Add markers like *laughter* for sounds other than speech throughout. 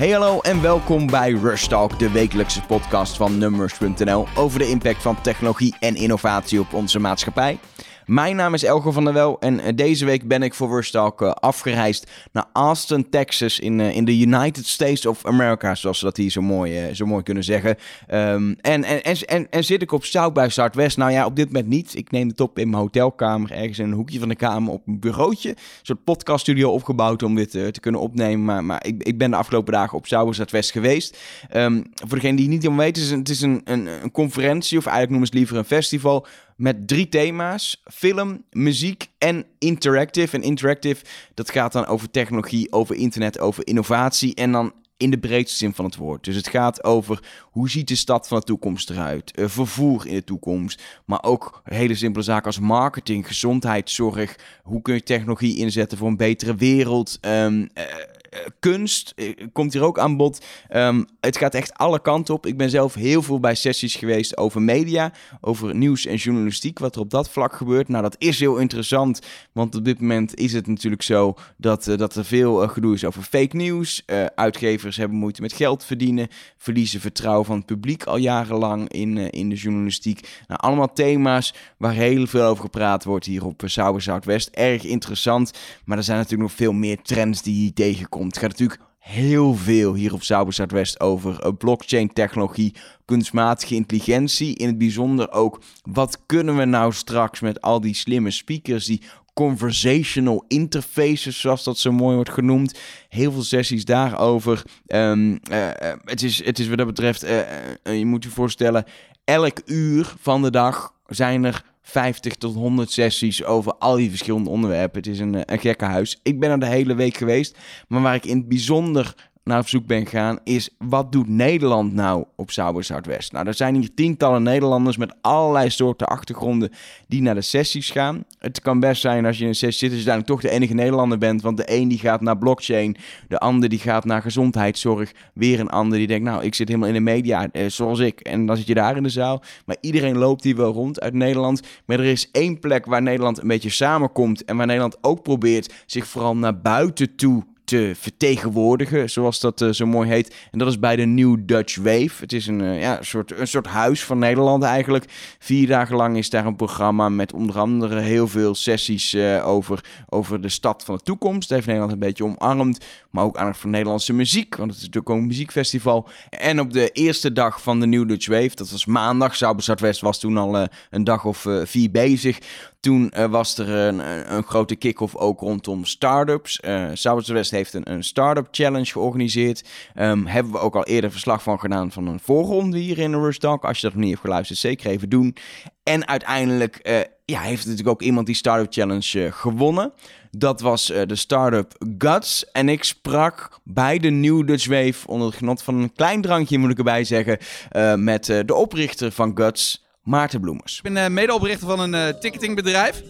Hey hallo en welkom bij Rush Talk, de wekelijkse podcast van Numbers.nl over de impact van technologie en innovatie op onze maatschappij. Mijn naam is Elger van der Wel en eh, deze week ben ik voor Rustalk uh, afgereisd naar Austin, Texas in, uh, in de United States of America, zoals ze dat hier zo mooi, zo mooi kunnen zeggen. Um, en, en, en, en, zit ik op South by Southwest? Nou ja, op dit moment niet. Ik neem het op in mijn hotelkamer, ergens in een hoekje van de kamer op een bureautje. Een soort podcaststudio opgebouwd om dit te kunnen opnemen. Maar, maar ik, ik ben de afgelopen dagen op South by Southwest geweest. Um, voor degene die niet helemaal weten, het is, het is een, een, een conferentie, of eigenlijk noemen ze het liever een festival met drie thema's: film, muziek en interactive. En interactive, dat gaat dan over technologie, over internet, over innovatie en dan in de breedste zin van het woord. Dus het gaat over hoe ziet de stad van de toekomst eruit, uh, vervoer in de toekomst, maar ook hele simpele zaken als marketing, gezondheidszorg. Hoe kun je technologie inzetten voor een betere wereld? Um, kunst komt hier ook aan bod. Um, het gaat echt alle kanten op. Ik ben zelf heel veel bij sessies geweest over media, over nieuws en journalistiek, wat er op dat vlak gebeurt. Nou, dat is heel interessant, want op dit moment is het natuurlijk zo dat, uh, dat er veel gedoe is over fake. Uh, uitgevers hebben moeite met geld verdienen, verliezen vertrouwen van het publiek al jarenlang in, in de journalistiek. Nou, allemaal thema's waar heel veel over gepraat wordt hier op Sauber Zuidwest. Erg interessant, maar er zijn natuurlijk nog veel meer trends die je tegenkomt. Het gaat natuurlijk heel veel hier op Sauber Zuidwest over blockchain technologie, kunstmatige intelligentie. In het bijzonder ook, wat kunnen we nou straks met al die slimme speakers, die conversational interfaces, zoals dat zo mooi wordt genoemd. Heel veel sessies daarover. Um, uh, het, is, het is wat dat betreft, je moet je voorstellen, elk uur van de dag zijn er 50 tot 100 sessies over al die verschillende onderwerpen. Het is een, een gekke huis. Ik ben er de hele week geweest. Maar waar ik in het bijzonder naar op zoek ben gegaan, is wat doet Nederland nou op Sauber Zuidwest? Nou, er zijn hier tientallen Nederlanders met allerlei soorten achtergronden die naar de sessies gaan. Het kan best zijn als je in een sessie zit, dat je dan toch de enige Nederlander bent, want de een die gaat naar blockchain, de ander die gaat naar gezondheidszorg, weer een ander die denkt, nou, ik zit helemaal in de media, eh, zoals ik, en dan zit je daar in de zaal. Maar iedereen loopt hier wel rond uit Nederland, maar er is één plek waar Nederland een beetje samenkomt en waar Nederland ook probeert zich vooral naar buiten toe te vertegenwoordigen, zoals dat uh, zo mooi heet. En dat is bij de New Dutch Wave. Het is een, ja, een, soort, een soort huis van Nederland eigenlijk. Vier dagen lang is daar een programma met onder andere heel veel sessies uh, over, over de stad van de toekomst. Heeft Nederland een beetje omarmd. Maar ook aandacht voor Nederlandse muziek, want het is natuurlijk ook een muziekfestival. En op de eerste dag van de New Dutch Wave, dat was maandag, Sauber Zuidwest was toen al een dag of vier bezig. Toen uh, was er een, een grote kick-off ook rondom startups. Uh, Zuidwest heeft een, een startup challenge georganiseerd. Um, hebben we ook al eerder verslag van gedaan van een voorronde hier in de Rush. Als je dat nog niet hebt geluisterd, zeker even doen. En uiteindelijk uh, ja, heeft natuurlijk ook iemand die Startup Challenge gewonnen. Dat was de startup Guts. En ik sprak bij de New Dutch Wave onder het genot van een klein drankje, moet ik erbij zeggen, met de oprichter van Guts. Maarten Bloemers. Ik ben uh, medeoprichter van een uh, ticketingbedrijf.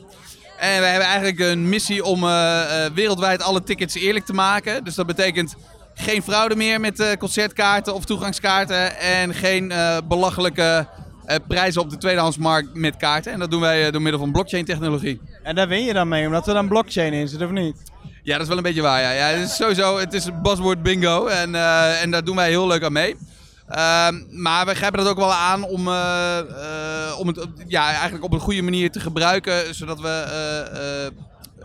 En wij hebben eigenlijk een missie om uh, wereldwijd alle tickets eerlijk te maken. Dus dat betekent geen fraude meer met concertkaarten of toegangskaarten. En geen belachelijke prijzen op de tweedehandsmarkt met kaarten. En dat doen wij door middel van blockchain technologie. En daar win je dan mee, omdat er dan blockchain in zit, of niet? Ja, dat is wel een beetje waar. Ja. Ja, het is sowieso, het is buzzword bingo. En, en daar doen wij heel leuk aan mee. Uh, maar we grijpen dat ook wel aan om, uh, uh, om het ja, eigenlijk op een goede manier te gebruiken, zodat we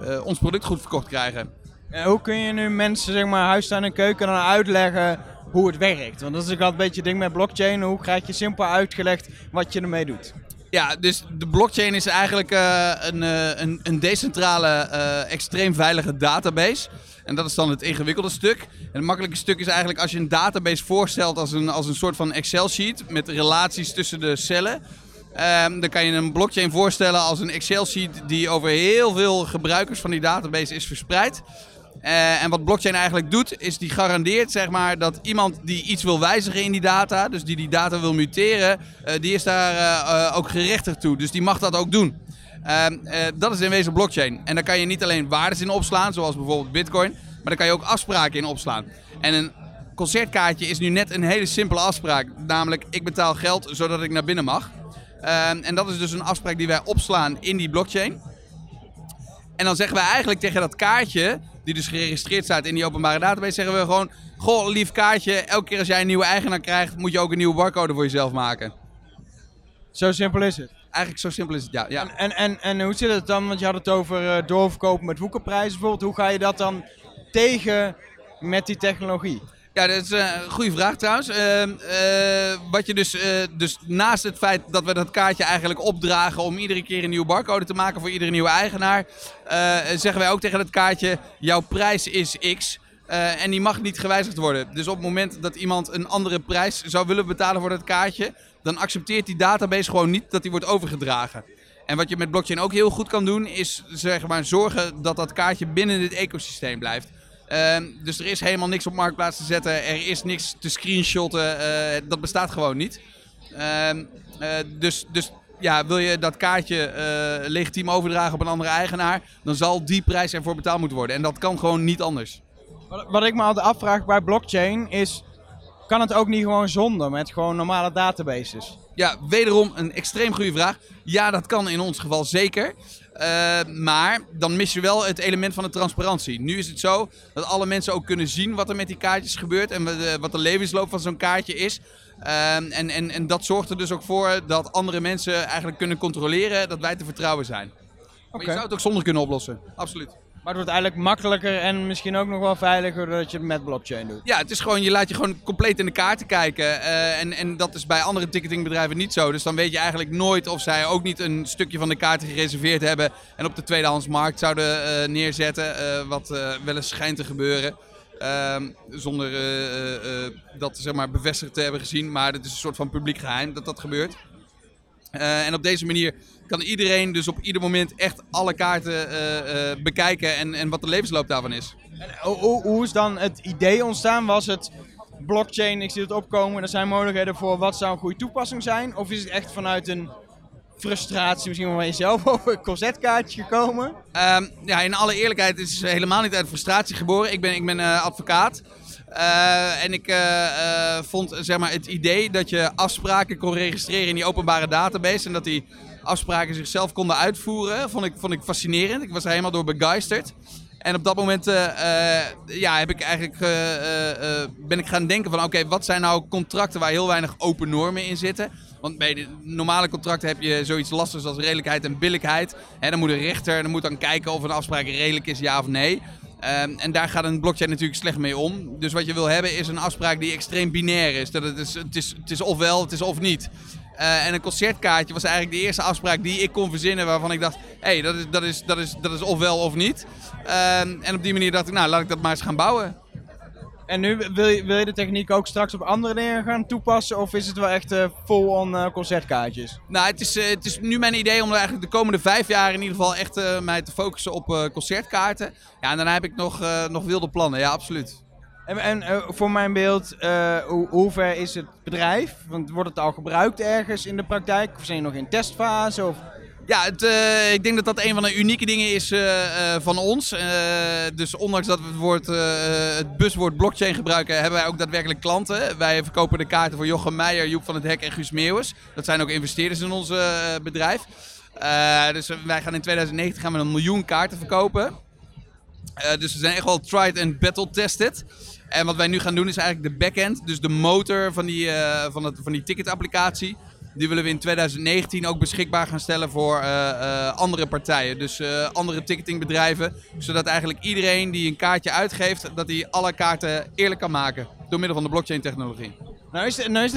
uh, ons product goed verkocht krijgen. En hoe kun je nu mensen, zeg maar, huistuin en keuken dan uitleggen hoe het werkt? Want dat is ook altijd een beetje ding met blockchain. Hoe krijg je simpel uitgelegd wat je ermee doet? Ja, dus de blockchain is eigenlijk een, een, een decentrale, extreem veilige database. En dat is dan het ingewikkelde stuk. Het makkelijke stuk is eigenlijk als je een database voorstelt als een, als een soort van Excel-sheet met relaties tussen de cellen. Um, dan kan je een blockchain voorstellen als een Excel-sheet die over heel veel gebruikers van die database is verspreid. Uh, en wat blockchain eigenlijk doet, is die garandeert zeg maar, dat iemand die iets wil wijzigen in die data, dus die die data wil muteren, uh, die is daar uh, ook gerechtigd toe. Dus die mag dat ook doen. Uh, dat is in wezen blockchain. En daar kan je niet alleen waardes in opslaan, zoals bijvoorbeeld bitcoin, maar daar kan je ook afspraken in opslaan. En een concertkaartje is nu net een hele simpele afspraak. Namelijk, ik betaal geld zodat ik naar binnen mag. Uh, en dat is dus een afspraak die wij opslaan in die blockchain. En dan zeggen we eigenlijk tegen dat kaartje, die dus geregistreerd staat in die openbare database, zeggen we gewoon: Goh, lief kaartje, elke keer als jij een nieuwe eigenaar krijgt, moet je ook een nieuwe barcode voor jezelf maken. Zo simpel is het. Eigenlijk zo simpel is het, ja. ja. En, en, en, en hoe zit het dan? Want je had het over uh, doorverkopen met woekerprijzen bijvoorbeeld. Hoe ga je dat dan tegen met die technologie? Ja, dat is een goede vraag trouwens. Uh, uh, wat je dus, uh, dus naast het feit dat we dat kaartje eigenlijk opdragen om iedere keer een nieuwe barcode te maken voor iedere nieuwe eigenaar, zeggen wij ook tegen het kaartje: jouw prijs is X. en die mag niet gewijzigd worden. Dus op het moment dat iemand een andere prijs zou willen betalen voor dat kaartje, dan accepteert die database gewoon niet dat die wordt overgedragen. En wat je met blockchain ook heel goed kan doen, is zeg maar, zorgen dat dat kaartje binnen dit ecosysteem blijft. Uh, dus er is helemaal niks op marktplaats te zetten. Er is niks te screenshotten. Uh, dat bestaat gewoon niet. Uh, dus, dus ja, wil je dat kaartje eh, legitiem overdragen op een andere eigenaar, dan zal die prijs ervoor betaald moeten worden. En dat kan gewoon niet anders. Wat, wat ik me altijd afvraag bij blockchain is, kan het ook niet gewoon zonder met gewoon normale databases? Ja, wederom een extreem goede vraag. Ja, dat kan in ons geval zeker. Uh, maar dan mis je wel het element van de transparantie. Nu is het zo dat alle mensen ook kunnen zien wat er met die kaartjes gebeurt en wat de levensloop van zo'n kaartje is. Uh, en, en, en dat zorgt er dus ook voor dat andere mensen eigenlijk kunnen controleren dat wij te vertrouwen zijn. Maar je zou het ook zonder kunnen oplossen. Absoluut. Maar het wordt eigenlijk makkelijker en misschien ook nog wel veiliger dat je het met blockchain doet. Ja, het is gewoon, je laat je gewoon compleet in de kaarten kijken. Uh, en, en dat is bij andere ticketingbedrijven niet zo. Dus dan weet je eigenlijk nooit of zij ook niet een stukje van de kaarten gereserveerd hebben. En op de tweedehandsmarkt zouden uh, neerzetten. Uh, wat wel eens schijnt te gebeuren. Ehm, zonder dat zeg maar, bevestigd te hebben gezien. Maar het is een soort van publiek geheim dat dat gebeurt. En op deze manier kan iedereen dus op ieder moment echt alle kaarten uh, uh, bekijken en, en wat de levensloop daarvan is. En hoe, hoe is dan het idee ontstaan? Was het blockchain, ik zie het opkomen, er zijn mogelijkheden voor wat zou een goede toepassing zijn? Of is het echt vanuit een frustratie misschien wel van jezelf *laughs* over een concertkaartje gekomen? Um, ja, in alle eerlijkheid is het helemaal niet uit frustratie geboren. Ik ben, ik ben advocaat. Uh, en ik uh, uh, vond zeg maar, het idee dat je afspraken kon registreren in die openbare database en dat die afspraken zichzelf konden uitvoeren, vond ik, vond ik fascinerend. Ik was er helemaal door begeisterd. En op dat moment ja, heb ik eigenlijk, ben ik gaan denken van oké, wat zijn nou contracten waar heel weinig open normen in zitten? Want bij de normale contracten heb je zoiets lastigs als redelijkheid en billijkheid. En dan moet een rechter dan moet dan kijken of een afspraak redelijk is, ja of nee. Um, en daar gaat een blockchain natuurlijk slecht mee om. Dus wat je wil hebben is een afspraak die extreem binair is. Dat het is, het is, het is ofwel, het is of niet. Uh, en een concertkaartje was eigenlijk de eerste afspraak die ik kon verzinnen waarvan ik dacht, hé, hey, dat, is, dat, is, dat, is, dat is ofwel of niet. Uh, en op die manier dacht ik, nou, laat ik dat maar eens gaan bouwen. En nu wil je, wil je de techniek ook straks op andere dingen gaan toepassen? Of is het wel echt uh, full-on uh, concertkaartjes? Nou, het is, uh, het is nu mijn idee om eigenlijk de komende vijf jaar in ieder geval echt mij te focussen op concertkaarten. Ja, en daarna heb ik nog, nog wilde plannen, ja, absoluut. En, en voor mijn beeld, hoe, hoe, ver is het bedrijf? Want wordt het al gebruikt ergens in de praktijk? Of zijn je nog in testfase? Of... Ja, het, uh, ik denk dat dat een van de unieke dingen is van ons. dus ondanks dat we het, woord, het buswoord blockchain gebruiken, hebben wij ook daadwerkelijk klanten. Wij verkopen de kaarten voor Jochem Meijer, Joep van het Hek en Guus Meeuwis. Dat zijn ook investeerders in ons bedrijf. dus wij gaan in 2019 gaan we een miljoen kaarten verkopen. dus we zijn echt wel tried and battle tested. En wat wij nu gaan doen is eigenlijk de backend, dus de motor van die, van, het, van die ticketapplicatie. Die willen we in 2019 ook beschikbaar gaan stellen voor uh, uh, andere partijen. Dus andere ticketingbedrijven. Zodat eigenlijk iedereen die een kaartje uitgeeft, dat hij alle kaarten eerlijk kan maken. Door middel van de blockchain technologie. Nou is de, nou is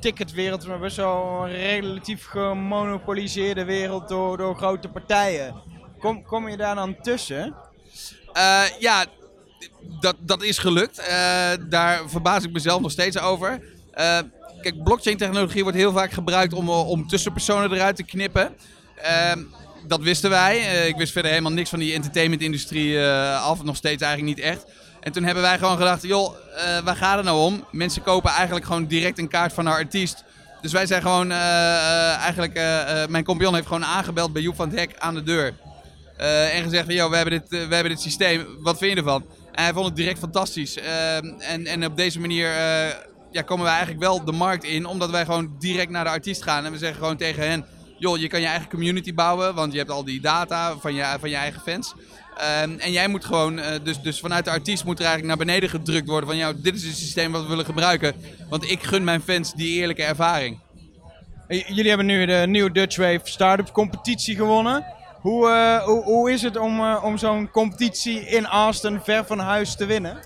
ticketwereld maar best wel een relatief gemonopoliseerde wereld door, door grote partijen. Kom, kom je daar dan tussen? ja, dat, dat is gelukt. Uh, daar verbaas ik mezelf nog steeds over. Uh, kijk, blockchain technologie wordt heel vaak gebruikt om, om tussenpersonen eruit te knippen. Uh, dat wisten wij. ik wist verder helemaal niks van die entertainmentindustrie af. Nog steeds eigenlijk niet echt. En toen hebben wij gewoon gedacht, joh, waar gaat het nou om? Mensen kopen eigenlijk gewoon direct een kaart van een artiest. Dus wij zijn gewoon, eigenlijk, mijn compagnon heeft gewoon aangebeld bij Joep van het Hek aan de deur. en gezegd joh, we hebben, dit, we hebben dit systeem, wat vind je ervan? En hij vond het direct fantastisch. Uh, en, en op deze manier ja, komen wij eigenlijk wel de markt in, omdat wij gewoon direct naar de artiest gaan. En we zeggen gewoon tegen hen, joh, je kan je eigen community bouwen, want je hebt al die data van je, van je eigen fans. Ehm, en jij moet gewoon, eh, dus, dus vanuit de artiest moet er eigenlijk naar beneden gedrukt worden van, jou, dit is het systeem wat we willen gebruiken. Want ik gun mijn fans die eerlijke ervaring. Jullie hebben nu de nieuwe Dutch Wave Startup competitie gewonnen. Hoe, eh, hoe, hoe is het om, eh, om zo'n competitie in Austin ver van huis te winnen?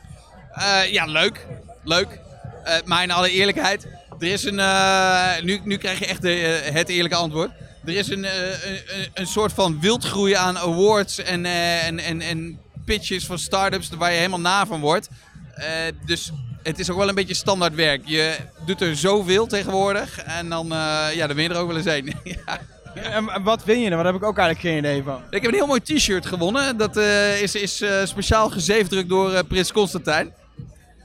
Ja, leuk. Leuk. Eh, maar in alle eerlijkheid, er is een. eh, nu, nu krijg je echt de, eh, het eerlijke antwoord. Er is een, een, een- een soort van wildgroei aan awards en, en, en, en pitches van startups waar je helemaal na van wordt. Dus het is ook wel een beetje standaard werk. Je doet er zoveel tegenwoordig en dan, ja, dan ben je er ook wel eens heen. *laughs* ja. En wat win je dan? Daar heb ik ook eigenlijk geen idee van. Ik heb een heel mooi t-shirt gewonnen. Dat is, is speciaal gezeefdrukt door Prins Constantijn.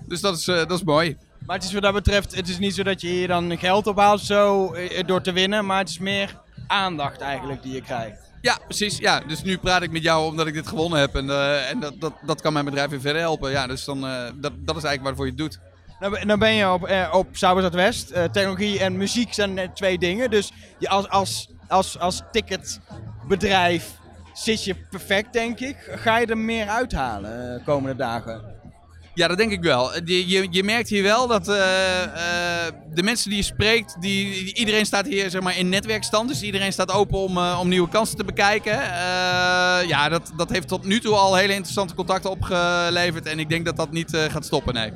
Dus dat is, dat is mooi. Maar het is wat dat betreft, het is niet zo dat je hier dan geld ophaalt zo eh, door te winnen. Maar het is meer aandacht eigenlijk die je krijgt. Ja, precies. Ja, dus nu praat ik met jou omdat ik dit gewonnen heb. En, eh, en dat, dat, dat kan mijn bedrijf weer verder helpen. Ja, dus dan, eh, dat, dat is eigenlijk waarvoor je het doet. Nou, ben- nou ben je op, eh, op Sauber West. Eh, technologie en muziek zijn eh, twee dingen. Dus je als, als, als, als ticketbedrijf zit je perfect, denk ik. Ga je er meer uithalen de komende dagen? Ja, dat denk ik wel. Je, je, je merkt hier wel dat eh, eh, de mensen die je spreekt, die, iedereen staat hier zeg maar, in netwerkstand. Dus iedereen staat open om, eh, om nieuwe kansen te bekijken. Eh, ja, dat, dat heeft tot nu toe al hele interessante contacten opgeleverd. En ik denk dat dat niet eh, gaat stoppen, nee.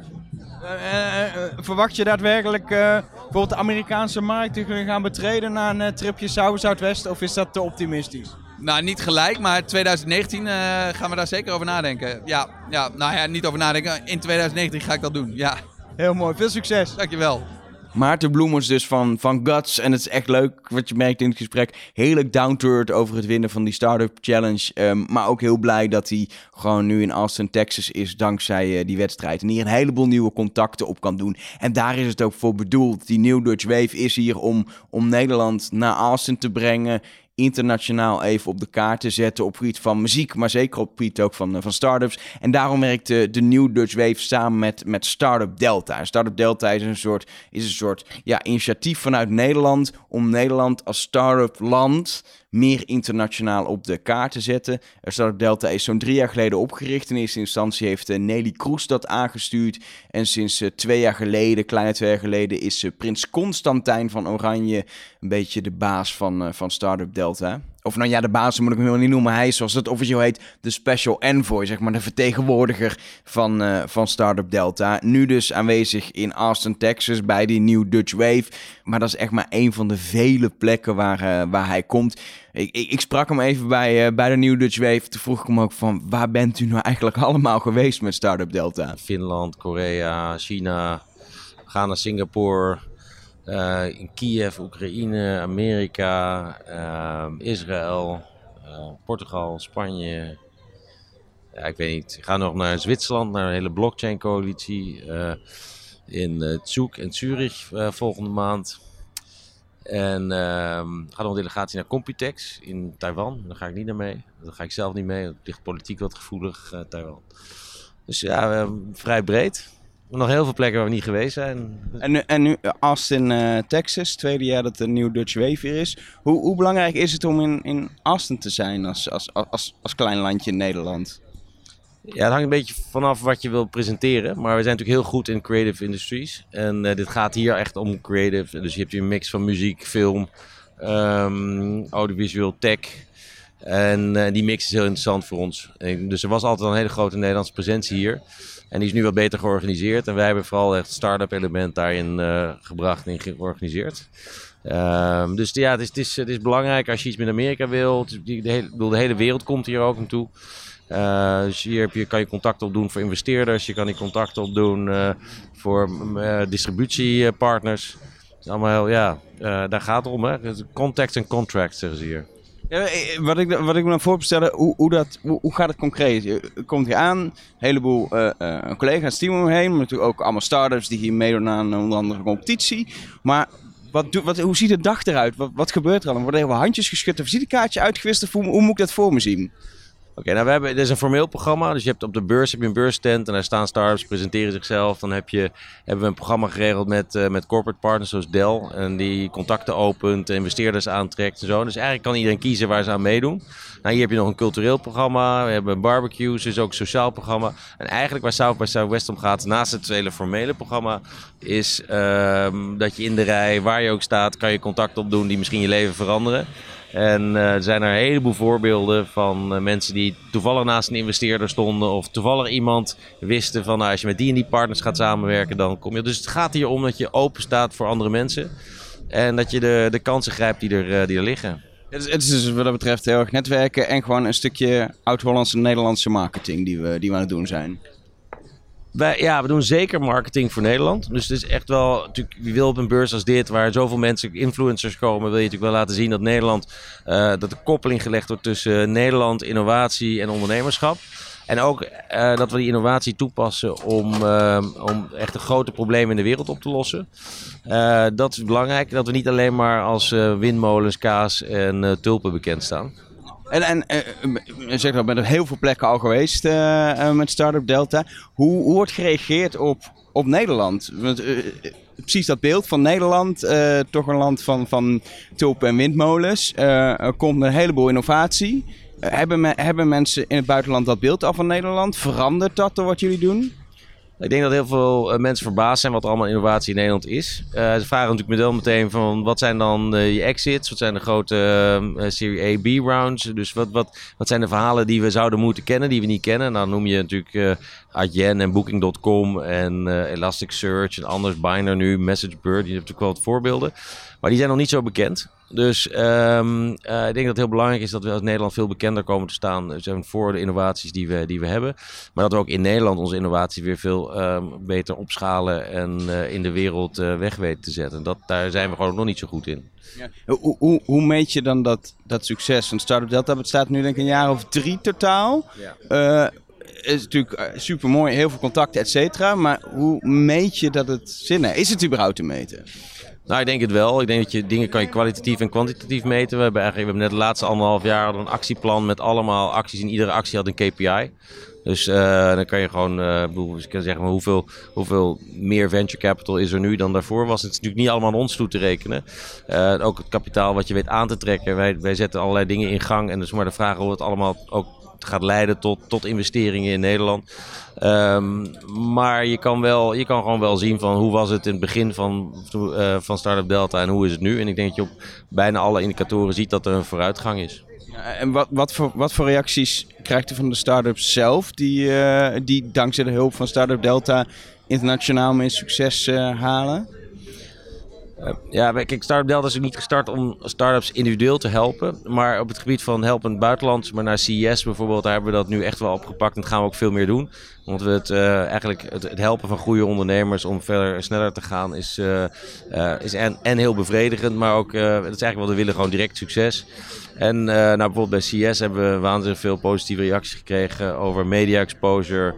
Eh, eh, eh, verwacht je daadwerkelijk eh, bijvoorbeeld de Amerikaanse markt te gaan betreden na een eh, tripje Sauber Zuidwest? Of is dat te optimistisch? Nou, niet gelijk, maar 2019 eh, gaan we daar zeker over nadenken. Ja, ja, nou ja, niet over nadenken. In 2019 ga ik dat doen. Ja, Heel mooi, veel succes. dankjewel. Maarten Bloemers dus van, van Guts. En het is echt leuk wat je merkt in het gesprek. Heerlijk down to earth over het winnen van die Startup Challenge. Ehm, maar ook heel blij dat hij gewoon nu in Austin, Texas is. Dankzij eh, die wedstrijd. En hier een heleboel nieuwe contacten op kan doen. En daar is het ook voor bedoeld. Die New Dutch Wave is hier om, om Nederland naar Austin te brengen internationaal even op de kaart te zetten op gebied van muziek, maar zeker op gebied ook van, eh, van startups. En daarom werkt de, de New Dutch Wave samen met, met Startup Delta. Startup Delta is een soort, is een soort ja, initiatief vanuit Nederland om Nederland als startup land meer internationaal op de kaart te zetten. Startup Delta is zo'n drie jaar geleden opgericht. In eerste instantie heeft eh, Nelly Kroes dat aangestuurd. En sinds eh, twee jaar geleden, kleine twee jaar geleden, is eh, Prins Constantijn van Oranje een beetje de baas van, van Startup Delta. Of nou ja, de baas moet ik hem helemaal niet noemen. Hij is, zoals het officieel heet, de special envoy, zeg maar, de vertegenwoordiger van, eh, van Startup Delta. Nu dus aanwezig in Austin, Texas, bij die New Dutch Wave. Maar dat is echt maar één van de vele plekken waar, eh, waar hij komt. Ik, ik, ik sprak hem even bij, eh, bij de New Dutch Wave. Toen vroeg ik hem ook van, waar bent u nou eigenlijk *laughs* allemaal geweest met Startup Delta? Finland, Korea, China. Gaan naar Singapore. Eh, in Kiev, Oekraïne, Amerika, eh, Israël, eh, Portugal, Spanje. Ja, ik weet niet. Ga nog naar Zwitserland, naar een hele blockchain-coalitie. eh, in Zug en Zurich volgende maand. En ehm ga nog een delegatie naar Computex in Taiwan. Daar ga ik niet naar mee. Daar ga ik zelf niet mee. Het ligt politiek wat gevoelig, Taiwan. Dus ja, eh, vrij breed. Nog heel veel plekken waar we niet geweest zijn. En, nu- en nu Austin, eh, Texas, tweede jaar dat de New Dutch Wave weer is. Hoe, hoe belangrijk is het om in, in Austin te zijn als, als, als, als klein landje in Nederland? Ja, het hangt een beetje vanaf wat je wil presenteren. Maar we zijn natuurlijk heel goed in creative industries. En eh, dit gaat hier echt om creative. Dus je hebt hier een mix van muziek, film, ehm, audiovisueel, tech. En eh, die mix is heel interessant voor ons. En, dus er was altijd al een hele grote Nederlandse presentie hier. En die is nu wat beter georganiseerd. En wij hebben vooral echt start-up element daarin eh, gebracht en georganiseerd. Ehm, dus ja, het is, het, is, het is belangrijk als je iets met Amerika wilt. De hele, bedoel, de hele wereld komt hier ook naartoe. Uh, dus hier heb je, kan je contacten opdoen voor investeerders. Je kan die contacten opdoen uh, voor uh, distributiepartners. Allemaal ja, daar gaat het om. Hè? Contact en contract, zeggen ze hier. Ja, wat, ik, wat ik me dan voor stellen, hoe, hoe, dat, hoe, gaat het concreet? Je komt hier aan, een heleboel collega's team omheen, maar natuurlijk ook allemaal startups die hier meedoen aan onder andere competitie. Maar wat, wat, hoe ziet de dag eruit? Wat, gebeurt er al? Worden er handjes geschud, een visitekaartje uitgewist? Of hoe, hoe moet ik dat voor me zien? Oké, nou we hebben, dit is een formeel programma. Dus je hebt op de beurs heb je een beursstand en daar staan startups, presenteren zichzelf. Dan heb je, hebben we een programma geregeld met, uh, met corporate partners zoals Dell. En die contacten opent, investeerders aantrekt en zo. Dus eigenlijk kan iedereen kiezen waar ze aan meedoen. Nou, hier heb je nog een cultureel programma. We hebben barbecues, dus ook een sociaal programma. En eigenlijk waar South by Southwest om gaat, naast het hele formele programma, is uh, dat je in de rij, waar je ook staat, kan je contact opdoen die misschien je leven veranderen. En uh, er zijn er een heleboel voorbeelden van uh, mensen die toevallig naast een investeerder stonden. Of toevallig iemand wisten van nou, als je met die en die partners gaat samenwerken, dan kom je. Dus het gaat hier om dat je open staat voor andere mensen. En dat je de, de kansen grijpt die er, uh, die er liggen. Het is, het is dus wat dat betreft heel erg netwerken en gewoon een stukje oud-Hollandse Nederlandse marketing die we, die we aan het doen zijn. Ja, we doen zeker marketing voor Nederland. Dus het is echt wel, natuurlijk, wie wil op een beurs als dit, waar zoveel mensen, influencers komen, wil je natuurlijk wel laten zien dat Nederland, uh, dat de koppeling gelegd wordt tussen Nederland, innovatie en ondernemerschap. En ook uh, dat we die innovatie toepassen om, uh, om echt de grote problemen in de wereld op te lossen. Dat is belangrijk. Dat we niet alleen maar als windmolens, kaas en tulpen bekend staan. En, en uh, zeg dat, ben er heel veel plekken al geweest uh, met Startup Delta. Hoe, hoe wordt gereageerd op, op Nederland? Want, precies dat beeld van Nederland, toch een land van, van tulpen en windmolens. er komt een heleboel innovatie. hebben, hebben mensen in het buitenland dat beeld al van Nederland? Verandert dat door wat jullie doen? Ik denk dat heel veel uh, mensen verbaasd zijn wat allemaal innovatie in Nederland is. Uh, ze vragen natuurlijk meteen van wat zijn dan uh, je exits? Wat zijn de grote Serie A, B rounds? Dus wat, wat, wat zijn de verhalen die we zouden moeten kennen, die we niet kennen? Nou, dan noem je natuurlijk Adyen en Booking.com en Elasticsearch en anders Binder nu, MessageBird. Je hebt natuurlijk wel wat voorbeelden. Maar die zijn nog niet zo bekend. Dus um, uh, ik denk dat het heel belangrijk is dat we als Nederland veel bekender komen te staan zijn voor de innovaties die we, die we hebben. Maar dat we ook in Nederland onze innovatie weer veel um, beter opschalen en uh, in de wereld uh, weg weten te zetten. Dat, daar zijn we gewoon nog niet zo goed in. Ja. Hoe, hoe, hoe meet je dan dat, dat succes? Een Startup Delta bestaat nu denk ik een jaar of drie totaal. Ja is natuurlijk super mooi, heel veel contacten, et cetera. Maar hoe meet je dat het zin heeft? Is het überhaupt te meten? Nou, ik denk het wel. Ik denk dat je dingen kan je kwalitatief en kwantitatief meten. We hebben eigenlijk we hebben net de laatste anderhalf jaar een actieplan met allemaal acties. En iedere actie had een KPI. Dus uh, dan kan je gewoon, uh, ik kan zeggen, maar hoeveel, hoeveel meer venture capital is er nu dan daarvoor was. Het is natuurlijk niet allemaal aan ons toe te rekenen. Uh, ook het kapitaal wat je weet aan te trekken. Wij, wij zetten allerlei dingen in gang. En dus maar de vraag hoe het allemaal ook gaat leiden tot, tot investeringen in Nederland. Um, maar je kan, wel, je kan gewoon wel zien van hoe was het in het begin van, uh, van Startup Delta en hoe is het nu. En ik denk dat je op bijna alle indicatoren ziet dat er een vooruitgang is. En wat, wat, voor, wat voor reacties krijgt u van de start-ups zelf die, uh, die dankzij de hulp van Startup Delta internationaal mee succes uh, halen? Uh, ja, kijk, Startup Delta is ook niet gestart om startups individueel te helpen. Maar op het gebied van helpen buitenland, maar naar CES bijvoorbeeld, daar hebben we dat nu echt wel opgepakt. En dat gaan we ook veel meer doen. Want we het, uh, eigenlijk het, helpen van goede ondernemers om verder sneller te gaan is, uh, uh, is en, en, heel bevredigend. Maar ook, dat is eigenlijk wat we willen, gewoon direct succes. En nou, bijvoorbeeld bij CS hebben we waanzinnig veel positieve reacties gekregen over media exposure.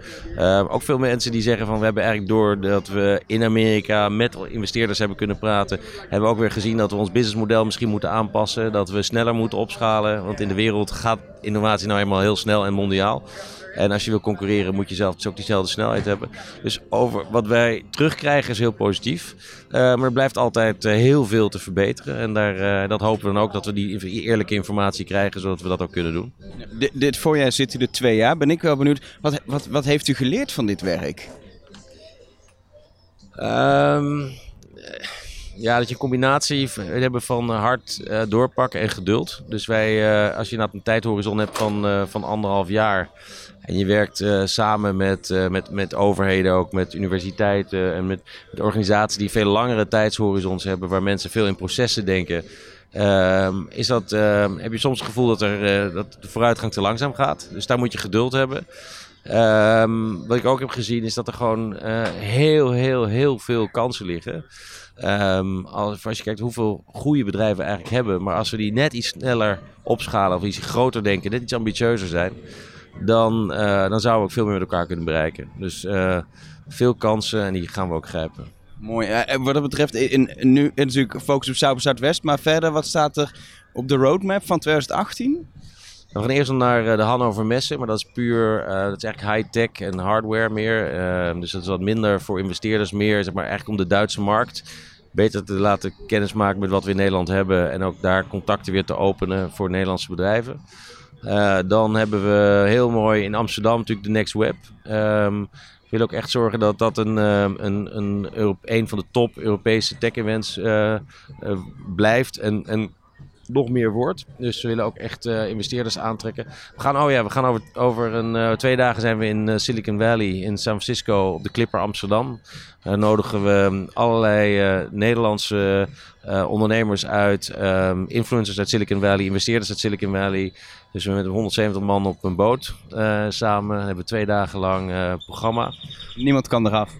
ook veel mensen die zeggen van we hebben eigenlijk door dat we in Amerika met investeerders hebben kunnen praten. Hebben we ook weer gezien dat we ons businessmodel misschien moeten aanpassen. Dat we sneller moeten opschalen. Want in de wereld gaat innovatie nou eenmaal heel snel en mondiaal. En als je wil concurreren, moet je zelf dus ook diezelfde snelheid hebben. Dus over wat wij terugkrijgen is heel positief. Uh, maar er blijft altijd uh, heel veel te verbeteren. En daar, uh, dat hopen we dan ook dat we die eerlijke informatie krijgen, zodat we dat ook kunnen doen. D dit voorjaar zit u er twee jaar. Ben ik wel benieuwd, wat, wat, wat heeft u geleerd van dit werk? Um, ja, dat je een combinatie hebben van hard uh, doorpakken en geduld. Dus wij, uh, als je nou een tijdhorizon hebt van, van anderhalf jaar en je werkt samen met, met, met overheden, ook met universiteiten en met, met organisaties die veel langere tijdshorizons hebben, waar mensen veel in processen denken. Ehm, is dat, ehm, heb je soms het gevoel dat, er, dat de vooruitgang te langzaam gaat. Dus daar moet je geduld hebben. Um, wat ik ook heb gezien is dat er gewoon heel, heel, heel veel kansen liggen. Als, je kijkt hoeveel goede bedrijven we eigenlijk hebben, maar als we die net iets sneller opschalen of iets groter denken, net iets ambitieuzer zijn, dan, uh, dan zouden we ook veel meer met elkaar kunnen bereiken. Dus veel kansen en die gaan we ook grijpen. Mooi. En wat dat betreft, in, nu natuurlijk focus op Zuid Zuidwest, maar verder, wat staat er op de roadmap van 2018? We gaan eerst naar de Hannover Messen, maar dat is puur, dat is eigenlijk high-tech en hardware meer. dus dat is wat minder voor investeerders, meer zeg maar eigenlijk om de Duitse markt beter te laten kennismaken met wat we in Nederland hebben en ook daar contacten weer te openen voor Nederlandse bedrijven. Uh, dan hebben we heel mooi in Amsterdam natuurlijk de Next Web. Ik wil ook echt zorgen dat dat een, um, een, een, een van de top Europese tech-events uh, uh, blijft. En, en nog meer wordt. Dus we willen ook echt uh, investeerders aantrekken. We gaan, oh ja, we gaan over, over een, uh, twee dagen zijn we in uh, Silicon Valley in San Francisco op de Clipper Amsterdam. Nodigen we allerlei Nederlandse ondernemers uit, um, influencers uit Silicon Valley, investeerders uit Silicon Valley. Dus we met 170 man op een boot samen. hebben we twee dagen lang programma. Niemand kan eraf.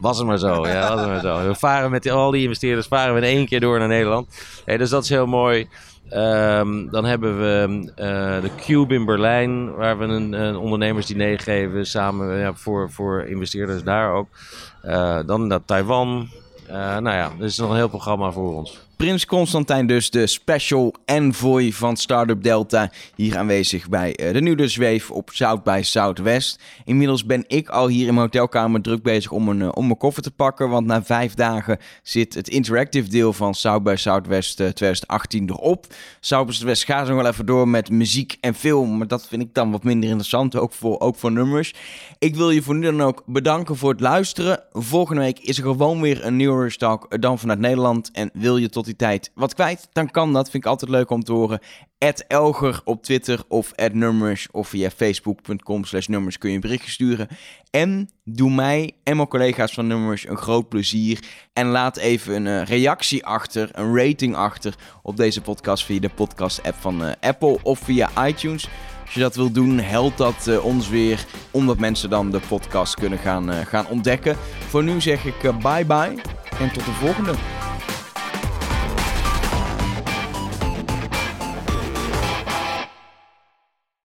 Was het maar zo, ja, was het maar zo. We varen met al die investeerders varen we in één keer door naar Nederland. Dus dat is heel mooi. Um, dan hebben we uh, de Cube in Berlijn, waar we een, een ondernemersdiner geven samen ja, voor, voor investeerders daar ook. Uh, dan naar Taiwan. Uh, nou ja, er is nog een heel programma voor ons. Prins Constantijn dus, de special envoy van Startup Delta, hier aanwezig bij uh, de Nieuwe Zweef op South by Southwest. Inmiddels ben ik al hier in mijn hotelkamer druk bezig om een, uh, om mijn koffer te pakken, want na vijf dagen zit het interactive deel van South by Southwest uh, 2018 erop. South by Southwest gaat nog wel even door met muziek en film, maar dat vind ik dan wat minder interessant, ook voor, ook voor nummers. Ik wil je voor nu dan ook bedanken voor het luisteren. Volgende week is er gewoon weer een nieuwe Talk, dan vanuit Nederland. En wil je tot tijd wat kwijt, dan kan dat. Vind ik altijd leuk om te horen. Elger op Twitter of Nummers of via facebook.com slash nummers kun je een berichtje sturen. En doe mij en mijn collega's van Nummers een groot plezier. En laat even een uh, reactie achter, een rating achter op deze podcast via de podcast app van uh, Apple of via iTunes. Als je dat wil doen, helpt dat uh, ons weer, omdat mensen dan de podcast kunnen gaan, gaan ontdekken. Voor nu zeg ik bye bye en tot de volgende.